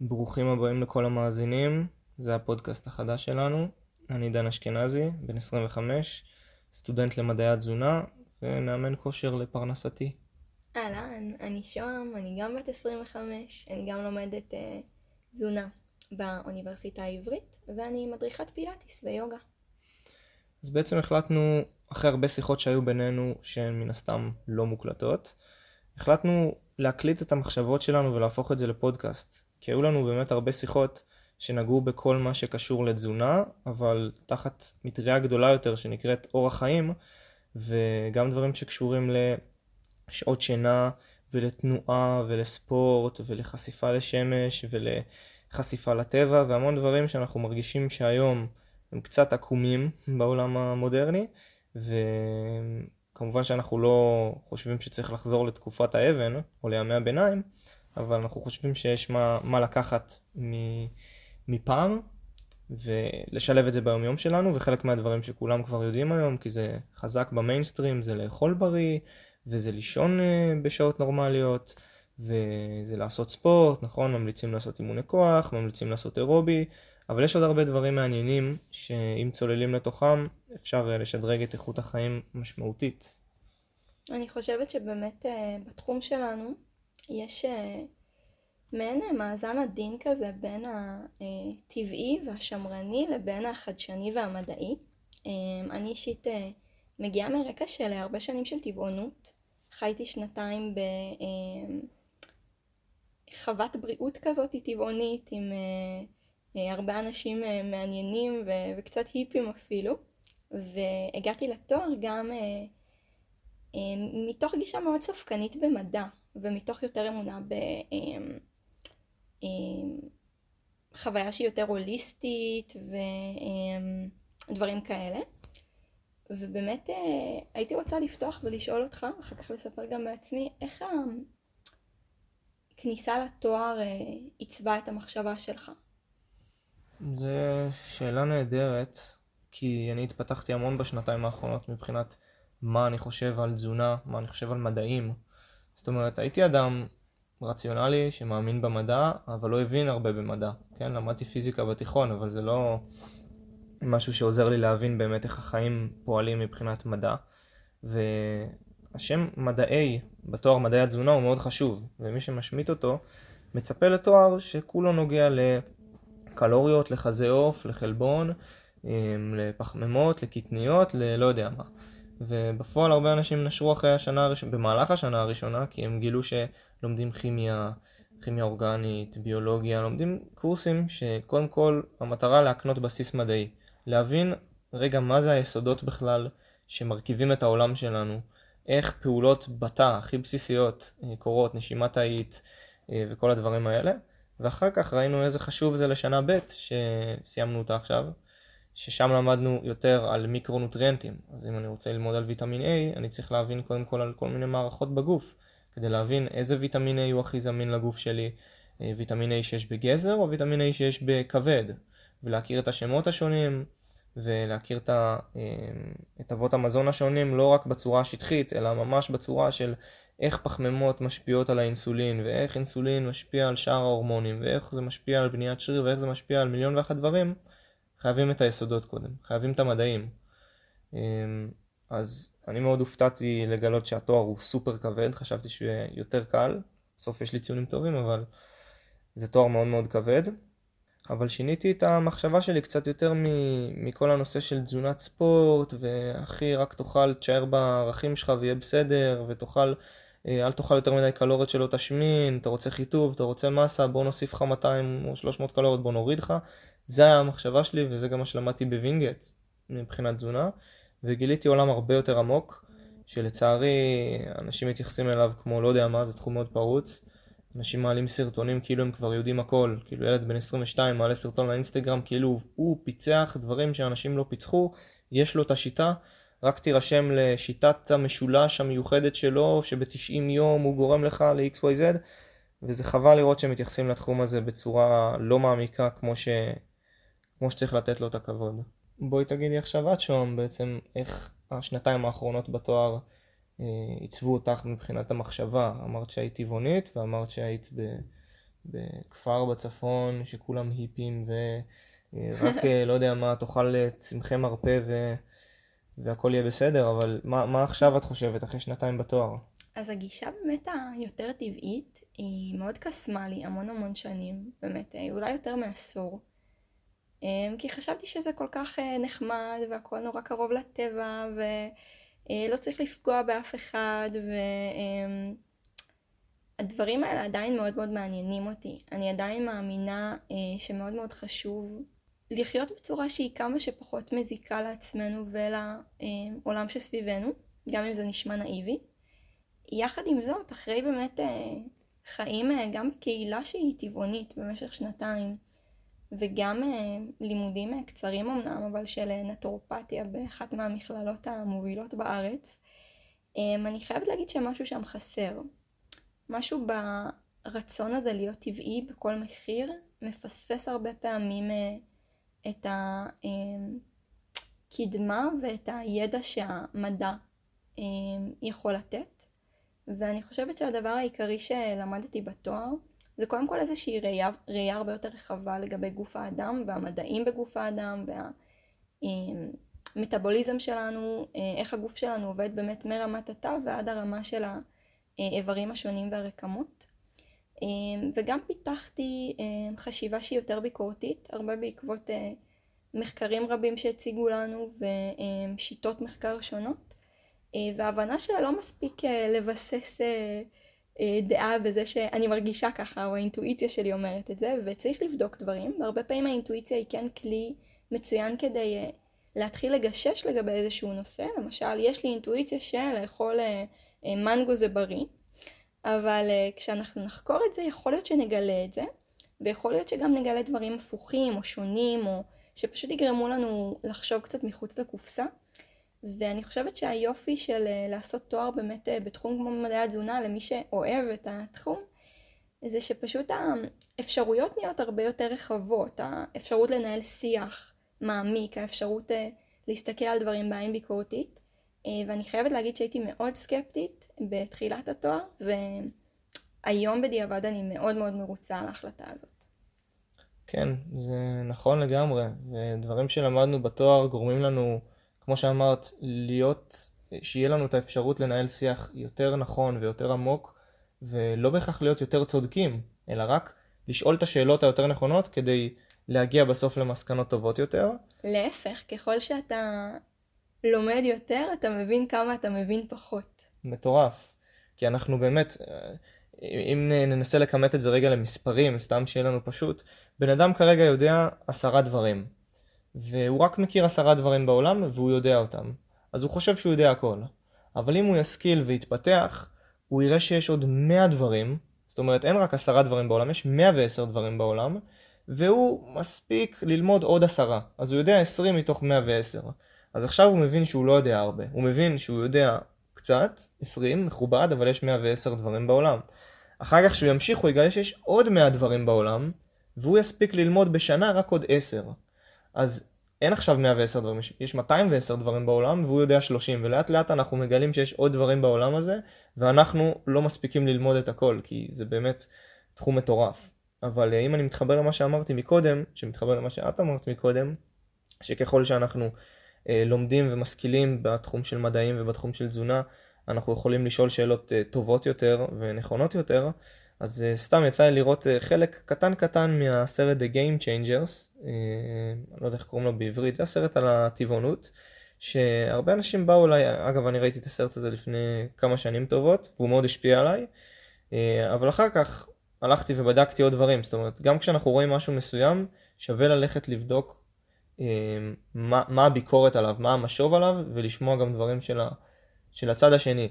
ברוכים הבאים לכל המאזינים, זה הפודקאסט החדש שלנו. אני דן אשכנזי, בן 25, סטודנט למדעי התזונה ומאמן כושר לפרנסתי. אהלן, אני שוהם, אני גם בת 25, אני גם לומדת אה, תזונה באוניברסיטה העברית, ואני מדריכת פילאטיס ויוגה. אז בעצם החלטנו, אחרי הרבה שיחות שהיו בינינו, שהן מן הסתם לא מוקלטות, החלטנו להקליט את המחשבות שלנו ולהפוך את זה לפודקאסט. כי היו לנו באמת הרבה שיחות שנגעו בכל מה שקשור לתזונה, אבל תחת מטריה גדולה יותר שנקראת אורח חיים, וגם דברים שקשורים לשעות שינה ולתנועה ולספורט ולחשיפה לשמש ולחשיפה לטבע והמון דברים שאנחנו מרגישים שהיום הם קצת עקומים בעולם המודרני, וכמובן שאנחנו לא חושבים שצריך לחזור לתקופת האבן או לימי הביניים, אבל אנחנו חושבים שיש מה, מה לקחת מפעם ולשלב את זה ביומיום שלנו, וחלק מהדברים שכולם כבר יודעים היום, כי זה חזק במיינסטרים, זה לאכול בריא, וזה לישון אה, בשעות נורמליות, וזה לעשות ספורט, נכון? ממליצים לעשות אימוני כוח, ממליצים לעשות אירובי, אבל יש עוד הרבה דברים מעניינים, שאם צוללים לתוכם, אפשר אה, לשדרג את איכות החיים משמעותית. אני חושבת שבאמת אה, בתחום שלנו, יש אה, מעין אה, מאזן עדין כזה בין הטבעי והשמרני לבין החדשני והמדעי. אה, אני אישית מגיעה מרקע של הרבה שנים של טבעונות. חייתי שנתיים בחוות בריאות כזאת טבעונית עם הרבה אנשים מעניינים וקצת היפים אפילו. והגעתי לתואר גם מתוך גישה מאוד ספקנית במדע. ומתוך יותר אמונה בחוויה אמ, אמ, שהיא יותר הוליסטית ודברים אמ, כאלה. ובאמת אה, הייתי רוצה לפתוח ולשאול אותך, אחר כך לספר גם בעצמי, איך הכניסה לתואר אה, עיצבה את המחשבה שלך? זו שאלה נהדרת, כי אני התפתחתי המון בשנתיים האחרונות מבחינת מה אני חושב על תזונה, מה אני חושב על מדעים. זאת אומרת, הייתי אדם רציונלי שמאמין במדע, אבל לא הבין הרבה במדע. כן, למדתי פיזיקה בתיכון, אבל זה לא משהו שעוזר לי להבין באמת איך החיים פועלים מבחינת מדע. והשם מדעי בתואר מדעי התזונה הוא מאוד חשוב, ומי שמשמיט אותו מצפה לתואר שכולו נוגע לקלוריות, לחזה עוף, לחלבון, לפחמימות, לקטניות, ללא יודע מה. ובפועל הרבה אנשים נשרו אחרי השנה הראשונה, במהלך השנה הראשונה, כי הם גילו שלומדים כימיה, כימיה אורגנית, ביולוגיה, לומדים קורסים שקודם כל המטרה להקנות בסיס מדעי. להבין רגע מה זה היסודות בכלל שמרכיבים את העולם שלנו, איך פעולות בתא הכי בסיסיות אה, קורות, נשימה תאית אה, וכל הדברים האלה, ואחר כך ראינו איזה חשוב זה לשנה ב' שסיימנו אותה עכשיו. ששם למדנו יותר על מיקרונוטריאנטים. אז אם אני רוצה ללמוד על ויטמין A, אני צריך להבין קודם כל על כל מיני מערכות בגוף, כדי להבין איזה ויטמין A הוא הכי זמין לגוף שלי, אה, ויטמין A שיש בגזר או ויטמין A שיש בכבד, ולהכיר את השמות השונים, ולהכיר את, ה, אה, את אבות המזון השונים לא רק בצורה השטחית, אלא ממש בצורה של איך פחמימות משפיעות על האינסולין, ואיך אינסולין משפיע על שאר ההורמונים, ואיך זה משפיע על בניית שריר, ואיך זה משפיע על מיליון ואחת דברים. חייבים את היסודות קודם, חייבים את המדעים. אמ, אז אני מאוד הופתעתי לגלות שהתואר הוא סופר כבד, חשבתי שהוא יותר קל, בסוף יש לי ציונים טובים, אבל זה תואר מאוד מאוד כבד. אבל שיניתי את המחשבה שלי קצת יותר מכל הנושא של תזונת ספורט, ואחי, רק תאכל, תשאר בערכים שלך ויהיה בסדר, ותאכל, אל תאכל יותר מדי קלוריות שלא תשמין, אתה רוצה חיטוב, אתה רוצה מסה, בוא נוסיף לך 200 או 300 קלוריות, בוא נוריד לך. זה היה המחשבה שלי וזה גם מה שלמדתי בווינגייט מבחינת תזונה. וגיליתי עולם הרבה יותר עמוק שלצערי אנשים מתייחסים אליו כמו לא יודע מה זה תחום מאוד פרוץ. אנשים מעלים סרטונים כאילו הם כבר יודעים הכל. כאילו ילד בן 22 מעלה סרטון לאינסטגרם כאילו הוא פיצח דברים שאנשים לא פיצחו יש לו את השיטה רק תירשם לשיטת המשולש המיוחדת שלו שב-90 יום הוא גורם לך ל-XYZ וזה חבל לראות שהם מתייחסים לתחום הזה בצורה לא מעמיקה כמו ש... כמו שצריך לתת לו את הכבוד. בואי תגידי עכשיו את שוהם בעצם איך השנתיים האחרונות בתואר אה, עיצבו אותך מבחינת המחשבה. אמרת שהיית טבעונית ואמרת שהיית בכפר בצפון שכולם היפים ורק אה, לא יודע מה, תאכל צמחי מרפא ו... והכל יהיה בסדר, אבל מה, מה עכשיו את חושבת אחרי שנתיים בתואר? אז הגישה באמת היותר טבעית היא מאוד קסמה לי המון המון שנים, באמת, אולי יותר מעשור. אמ, כי חשבתי שזה כל כך אה, נחמד והכל נורא קרוב לטבע ולא צריך לפגוע באף אחד והדברים אמ, האלה עדיין מאוד מאוד מעניינים אותי. אני עדיין מאמינה אה, שמאוד מאוד חשוב לחיות בצורה שהיא כמה שפחות מזיקה לעצמנו ולעולם שסביבנו, גם אם זה נשמע נאיבי. יחד עם זאת, אחרי באמת אה, חיים גם בקהילה שהיא טבעונית במשך שנתיים, וגם אה, לימודים אה, קצרים אמנם, אבל של אה, נטורופתיה באחת מהמכללות המובילות בארץ. אני חייבת להגיד שמשהו שם חסר. משהו ברצון הזה להיות טבעי בכל מחיר, מפספס הרבה פעמים את הקדמה ואת הידע שהמדע יכול לתת. ואני חושבת שהדבר העיקרי שלמדתי בתואר זה קודם כל איזושהי ראייה, ראייה הרבה יותר רחבה לגבי גוף האדם והמדעים בגוף האדם והמטאבוליזם שלנו, אה, איך הגוף שלנו עובד באמת מרמת התא ועד הרמה של האיברים השונים והרקמות. אה, וגם פיתחתי אה, חשיבה שהיא יותר ביקורתית, הרבה בעקבות מחקרים רבים שהציגו לנו ושיטות מחקר שונות, והבנה שלא מספיק לבסס אה, דעה בזה שאני מרגישה ככה, או האינטואיציה שלי אומרת את זה, וצריך לבדוק דברים, והרבה פעמים האינטואיציה היא כן כלי מצוין כדי אה, להתחיל לגשש לגבי איזשהו נושא, למשל, יש לי אינטואיציה שלאכול אה, מנגו זה בריא, אבל כשאנחנו נחקור את זה, יכול להיות שנגלה את זה, ויכול להיות שגם נגלה דברים הפוכים או שונים, או שפשוט יגרמו לנו לחשוב קצת מחוץ לקופסה. ואני חושבת שהיופי של אה, לעשות תואר באמת אה, בתחום כמו מדעי התזונה למי שאוהב את התחום זה שפשוט האפשרויות נהיות הרבה יותר רחבות, האפשרות לנהל שיח מעמיק, האפשרות אה, להסתכל על דברים בעין ביקורתית ואני חייבת להגיד שהייתי מאוד סקפטית בתחילת התואר והיום בדיעבד אני מאוד מאוד מרוצה על ההחלטה הזאת. כן, זה נכון לגמרי, ודברים שלמדנו בתואר גורמים לנו כמו שאמרת, להיות, שיהיה לנו את האפשרות לנהל שיח יותר נכון ויותר עמוק, ולא בהכרח להיות יותר צודקים, אלא רק לשאול את השאלות היותר נכונות כדי להגיע בסוף למסקנות טובות יותר. להפך, ככל שאתה לומד יותר, אתה מבין כמה אתה מבין פחות. מטורף. כי אנחנו באמת, אם ננסה לכמת את זה רגע למספרים, סתם שיהיה לנו פשוט, בן אדם כרגע יודע עשרה דברים. והוא רק מכיר עשרה דברים בעולם והוא יודע אותם. אז הוא חושב שהוא יודע הכל. אבל אם הוא ישכיל ויתפתח, הוא יראה שיש עוד מאה דברים, זאת אומרת אין רק עשרה דברים בעולם, יש מאה ועשר דברים בעולם, והוא מספיק ללמוד עוד עשרה. אז הוא יודע עשרים מתוך מאה ועשר. אז עכשיו הוא מבין שהוא לא יודע הרבה. הוא מבין שהוא יודע קצת, עשרים, מכובד, אבל יש מאה ועשר דברים בעולם. אחר כך כשהוא ימשיך הוא יגלה שיש עוד מאה דברים בעולם, והוא יספיק ללמוד בשנה רק עוד עשר. אז אין עכשיו 110 דברים, יש 210 דברים בעולם והוא יודע 30 ולאט לאט אנחנו מגלים שיש עוד דברים בעולם הזה ואנחנו לא מספיקים ללמוד את הכל כי זה באמת תחום מטורף. אבל אה, אם אני מתחבר למה שאמרתי מקודם, שמתחבר למה שאת אמרת מקודם, שככל שאנחנו לומדים ומשכילים בתחום של מדעים ובתחום של תזונה, אנחנו יכולים לשאול שאלות אה, טובות יותר ונכונות יותר, אז uh, סתם יצא לי לראות חלק קטן קטן מהסרט The Game Changers, אני לא יודע איך קוראים לו בעברית, זה הסרט על הטבעונות, שהרבה אנשים באו אליי, אגב אני ראיתי את הסרט הזה לפני כמה שנים טובות, והוא מאוד השפיע עליי, אבל אחר כך הלכתי ובדקתי עוד דברים, זאת אומרת, גם כשאנחנו רואים משהו מסוים, שווה ללכת לבדוק מה, מה הביקורת עליו, מה המשוב עליו, ולשמוע גם דברים של, ה, של הצד השני.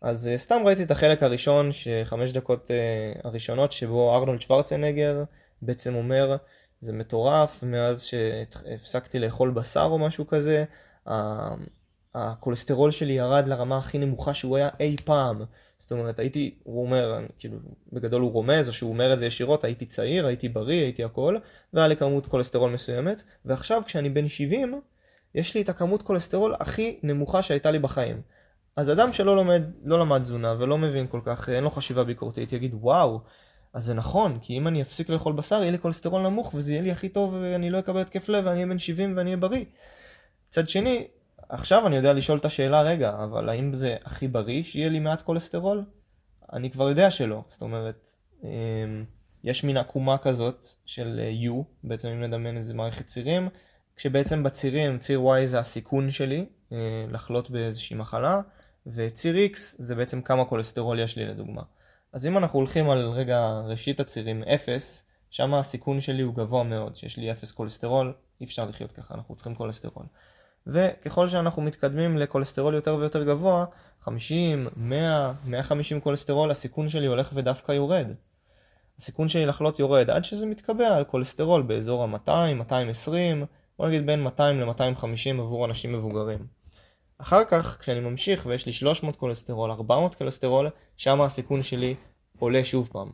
אז uh, סתם ראיתי את החלק הראשון, שחמש דקות uh, הראשונות, שבו ארנולד שוורצנגר בעצם אומר, זה מטורף, מאז שהפסקתי לאכול בשר או משהו כזה, הכולסטרול שלי ירד לרמה הכי נמוכה שהוא היה אי פעם. זאת אומרת, הייתי, הוא אומר, כאילו, בגדול הוא רומז, או שהוא אומר את זה ישירות, הייתי צעיר, הייתי בריא, הייתי הכל, והיה לי כמות כולסטרול מסוימת, ועכשיו כשאני בן 70, יש לי את הכמות כולסטרול הכי נמוכה שהייתה לי בחיים. אז אדם שלא לומד, לא למד תזונה ולא מבין כל כך, אין לו חשיבה ביקורתית, יגיד וואו, אז זה נכון, כי אם אני אפסיק לאכול בשר, יהיה לי כולסטרול נמוך, וזה יהיה לי הכי טוב, ואני לא אקבל התקף לב, ואני אהיה בן 70 ואני אהיה בריא. מצד שני, עכשיו אני יודע לשאול את השאלה, רגע, אבל האם זה הכי בריא שיהיה לי מעט כולסטרול? אני כבר יודע שלא. זאת אומרת, אמ, יש מין עקומה כזאת של אה, U, בעצם אם נדמיין איזה מערכת צירים, כשבעצם בצירים, ציר Y זה הסיכון שלי אה, לחלות באיזושהי מחלה, וציר X זה בעצם כמה כולסטרול יש לי לדוגמה. אז אם אנחנו הולכים על רגע ראשית הצירים 0, שם הסיכון שלי הוא גבוה מאוד, שיש לי 0 כולסטרול, אי אפשר לחיות ככה, אנחנו צריכים כולסטרול. וככל שאנחנו מתקדמים לכולסטרול יותר ויותר גבוה, 50, 100, 150 כולסטרול, הסיכון שלי הולך ודווקא יורד. הסיכון שלי לחלות יורד עד שזה מתקבע על כולסטרול באזור ה-200, 220, בוא נגיד בין 200 ל-250 עבור אנשים מבוגרים. אחר כך, כשאני ממשיך ויש לי 300 כולסטרול, 400 כולסטרול, שם הסיכון שלי עולה שוב פעם.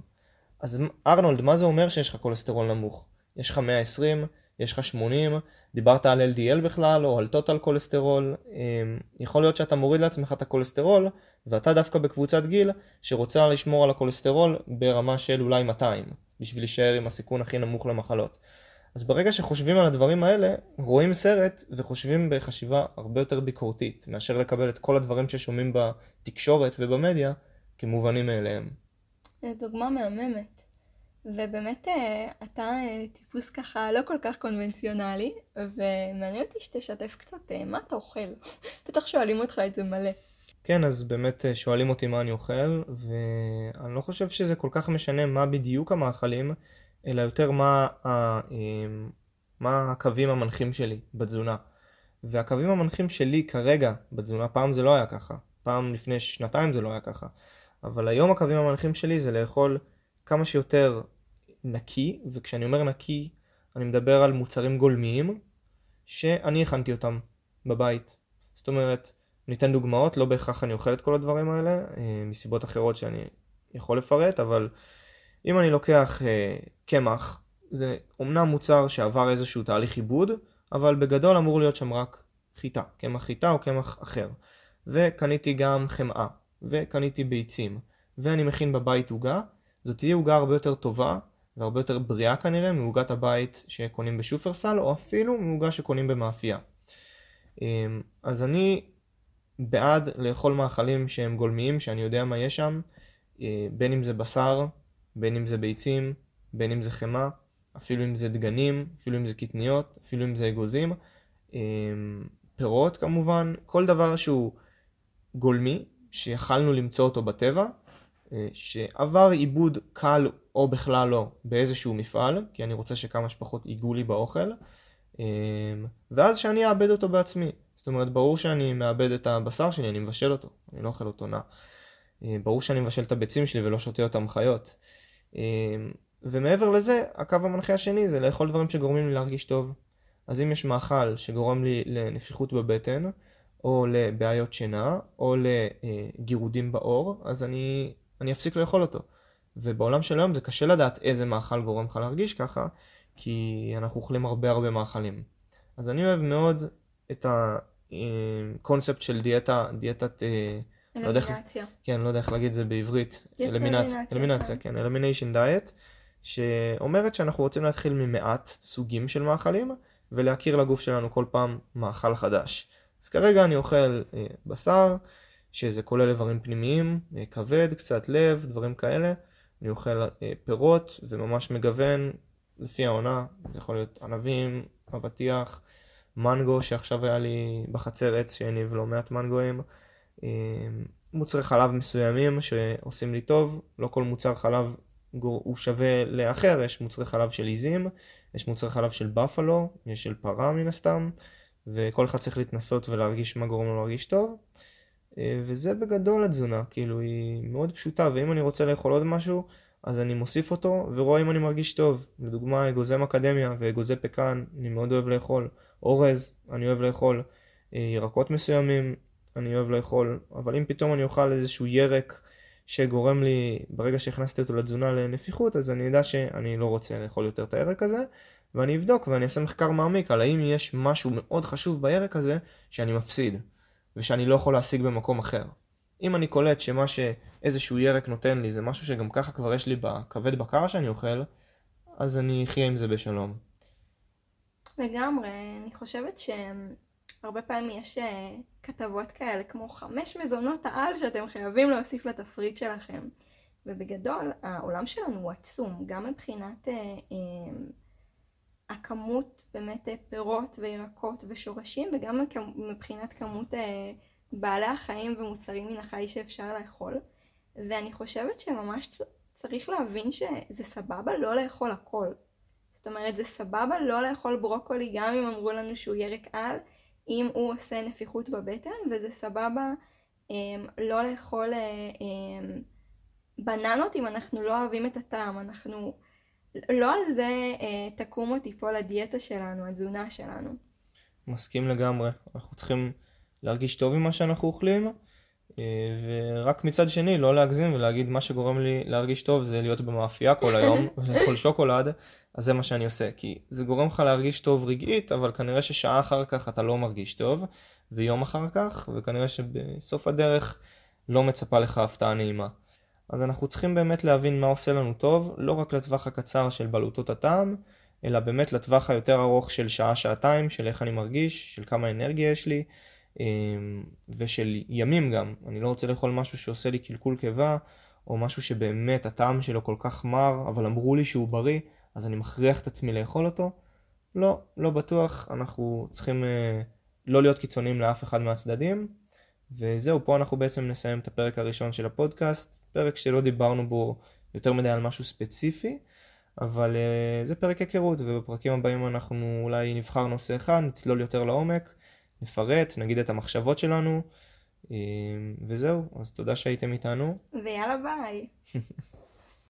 אז ארנולד, מה זה אומר שיש לך כולסטרול נמוך? יש לך 120, יש לך 80, דיברת על LDL בכלל או על total כולסטרול, אמ, יכול להיות שאתה מוריד לעצמך את הכולסטרול ואתה דווקא בקבוצת גיל שרוצה לשמור על הכולסטרול ברמה של אולי 200 בשביל להישאר עם הסיכון הכי נמוך למחלות. אז ברגע שחושבים על הדברים האלה, רואים סרט וחושבים בחשיבה הרבה יותר ביקורתית, מאשר לקבל את כל הדברים ששומעים בתקשורת ובמדיה כמובנים מאליהם. זו דוגמה מהממת. ובאמת אה, אתה אה, טיפוס ככה לא כל כך קונבנציונלי, ומעניין אותי שתשתף קצת אה, מה אתה אוכל. בטח שואלים אותך את זה מלא. כן, אז באמת שואלים אותי מה אני אוכל, ואני לא חושב שזה כל כך משנה מה בדיוק המאכלים, אלא יותר מה, ה, מה הקווים המנחים שלי בתזונה. והקווים המנחים שלי כרגע בתזונה, פעם זה לא היה ככה, פעם לפני שנתיים זה לא היה ככה, אבל היום הקווים המנחים שלי זה לאכול כמה שיותר נקי, וכשאני אומר נקי, אני מדבר על מוצרים גולמיים, שאני הכנתי אותם בבית. זאת אומרת, ניתן דוגמאות, לא בהכרח אני אוכל את כל הדברים האלה, אה, מסיבות אחרות שאני יכול לפרט, אבל אם אני לוקח אה, קמח, זה אומנם מוצר שעבר איזשהו תהליך עיבוד, אבל בגדול אמור להיות שם רק חיטה, קמח חיטה או קמח אחר. וקניתי גם חמאה, וקניתי ביצים, ואני מכין בבית עוגה, זאת תהיה עוגה הרבה יותר טובה והרבה יותר בריאה כנראה מעוגת הבית שקונים בשופרסל או אפילו מעוגה שקונים במאפייה. אמ, אז אני בעד לאכול מאכלים שהם גולמיים, שאני יודע מה יש שם, אה, בין אם זה בשר, בין אם זה ביצים, בין אם זה חמאה, אפילו אם זה דגנים, אפילו אם זה קטניות, אפילו אם זה אגוזים, אמ, פירות כמובן, כל דבר שהוא גולמי, שיכלנו למצוא אותו בטבע, שעבר עיבוד קל או בכלל לא באיזשהו מפעל, כי אני רוצה שכמה שפחות ייגעו לי באוכל, אה, ואז שאני אעבד אותו בעצמי. זאת אומרת, ברור שאני מאבד את הבשר שלי, אני מבשל אותו, אני לא אוכל אותו נע. אה, ברור שאני מבשל את הביצים שלי ולא שותה אותם חיות. ומעבר לזה, הקו המנחה השני זה לאכול דברים שגורמים לי להרגיש טוב. אז אם יש מאכל שגורם לי לנפיחות בבטן, או לבעיות שינה, או לגירודים בעור, אז אני אני אפסיק לאכול אותו. ובעולם של היום זה קשה לדעת איזה מאכל גורם לך להרגיש ככה, כי אנחנו אוכלים הרבה הרבה מאכלים. אז אני אוהב מאוד את הקונספט של דיאטה, דיאטת... אלמינציה. לא כן, לא יודע איך להגיד את זה בעברית. אלמינציה. אלמינציה, כן, אלמיניישן דיאט, שאומרת שאנחנו רוצים להתחיל ממעט סוגים של מאכלים, ולהכיר לגוף שלנו כל פעם מאכל חדש. אז כרגע אני אוכל אה, בשר, שזה כולל איברים פנימיים, אה, כבד, קצת לב, דברים כאלה. אני אוכל אה, פירות וממש מגוון לפי העונה, זה יכול להיות ענבים, אבטיח, מנגו שעכשיו היה לי בחצר עץ שהניב לא מעט מנגואים, אה, מוצרי חלב מסוימים שעושים לי טוב, לא כל מוצר חלב הוא שווה לאחר, יש מוצרי חלב של עיזים, יש מוצרי חלב של בפלו, יש של פרה מן הסתם, וכל אחד צריך להתנסות ולהרגיש מה גורם לו להרגיש טוב. אה, וזה בגדול התזונה, כאילו היא מאוד פשוטה, ואם אני רוצה לאכול עוד משהו, אז אני מוסיף אותו ורואה אם אני מרגיש טוב. לדוגמה, אגוזי מקדמיה ואגוזי פקן, אני מאוד אוהב לאכול. אורז, אני אוהב לאכול. אה, ירקות מסוימים, אני אוהב לאכול. אבל אם פתאום אני אוכל איזשהו ירק שגורם לי, ברגע שהכנסתי אותו לתזונה לנפיחות, אז אני אדע שאני לא רוצה לאכול יותר את הירק הזה. ואני אבדוק ואני אעשה מחקר מעמיק על האם יש משהו מאוד חשוב בירק הזה שאני מפסיד. ושאני לא יכול להשיג במקום אחר. אם אני קולט שמה שאיזשהו ירק נותן לי זה משהו שגם ככה כבר יש לי בכבד בקר שאני אוכל, אז אני אחיה עם זה בשלום. לגמרי, אני חושבת שהרבה פעמים יש אה, כתבות כאלה כמו חמש מזונות העל שאתם חייבים להוסיף לתפריט שלכם. ובגדול העולם שלנו הוא עצום, גם מבחינת אה, אה, הכמות באמת אה, פירות וירקות ושורשים וגם מבחינת כמות אה, בעלי החיים ומוצרים מן החי שאפשר לאכול. ואני חושבת שממש צריך להבין שזה סבבה לא לאכול הכל. זאת אומרת, זה סבבה לא לאכול ברוקולי גם אם אמרו לנו שהוא ירק על, אם הוא עושה נפיחות בבטן, וזה סבבה אה, לא לאכול אה, אה, בננות אם אנחנו לא אוהבים את הטעם. אנחנו, לא על זה אה, תקום או תיפול הדיאטה שלנו, התזונה שלנו. מסכים לגמרי. אנחנו צריכים להרגיש טוב עם מה שאנחנו אוכלים. אה, ורק מצד שני לא להגזים ולהגיד מה שגורם לי להרגיש טוב זה להיות במאפייה כל היום ולאכול שוקולד, אז זה מה שאני עושה. כי זה גורם לך להרגיש טוב רגעית, אבל כנראה ששעה אחר כך אתה לא מרגיש טוב, ויום אחר כך, וכנראה שבסוף הדרך לא מצפה לך הפתעה נעימה. אז אנחנו צריכים באמת להבין מה עושה לנו טוב, לא רק לטווח הקצר של בלוטות הטעם, אלא באמת לטווח היותר ארוך של שעה-שעתיים, של איך אני מרגיש, של כמה אנרגיה יש לי. אמ, ושל ימים גם. אני לא רוצה לאכול משהו שעושה לי קלקול קיבה, או משהו שבאמת הטעם שלו כל כך מר, אבל אמרו לי שהוא בריא, אז אני מכריח את עצמי לאכול אותו. לא, לא בטוח, אנחנו צריכים אה, לא להיות קיצוניים לאף אחד מהצדדים. וזהו, פה אנחנו בעצם נסיים את הפרק הראשון של הפודקאסט, פרק שלא דיברנו בו יותר מדי על משהו ספציפי, אבל uh, זה פרק היכרות, ובפרקים הבאים אנחנו אולי נבחר נושא אחד, נצלול יותר לעומק. נפרט, נגיד את המחשבות שלנו, אה, וזהו, אז תודה שהייתם איתנו. ויאללה ביי.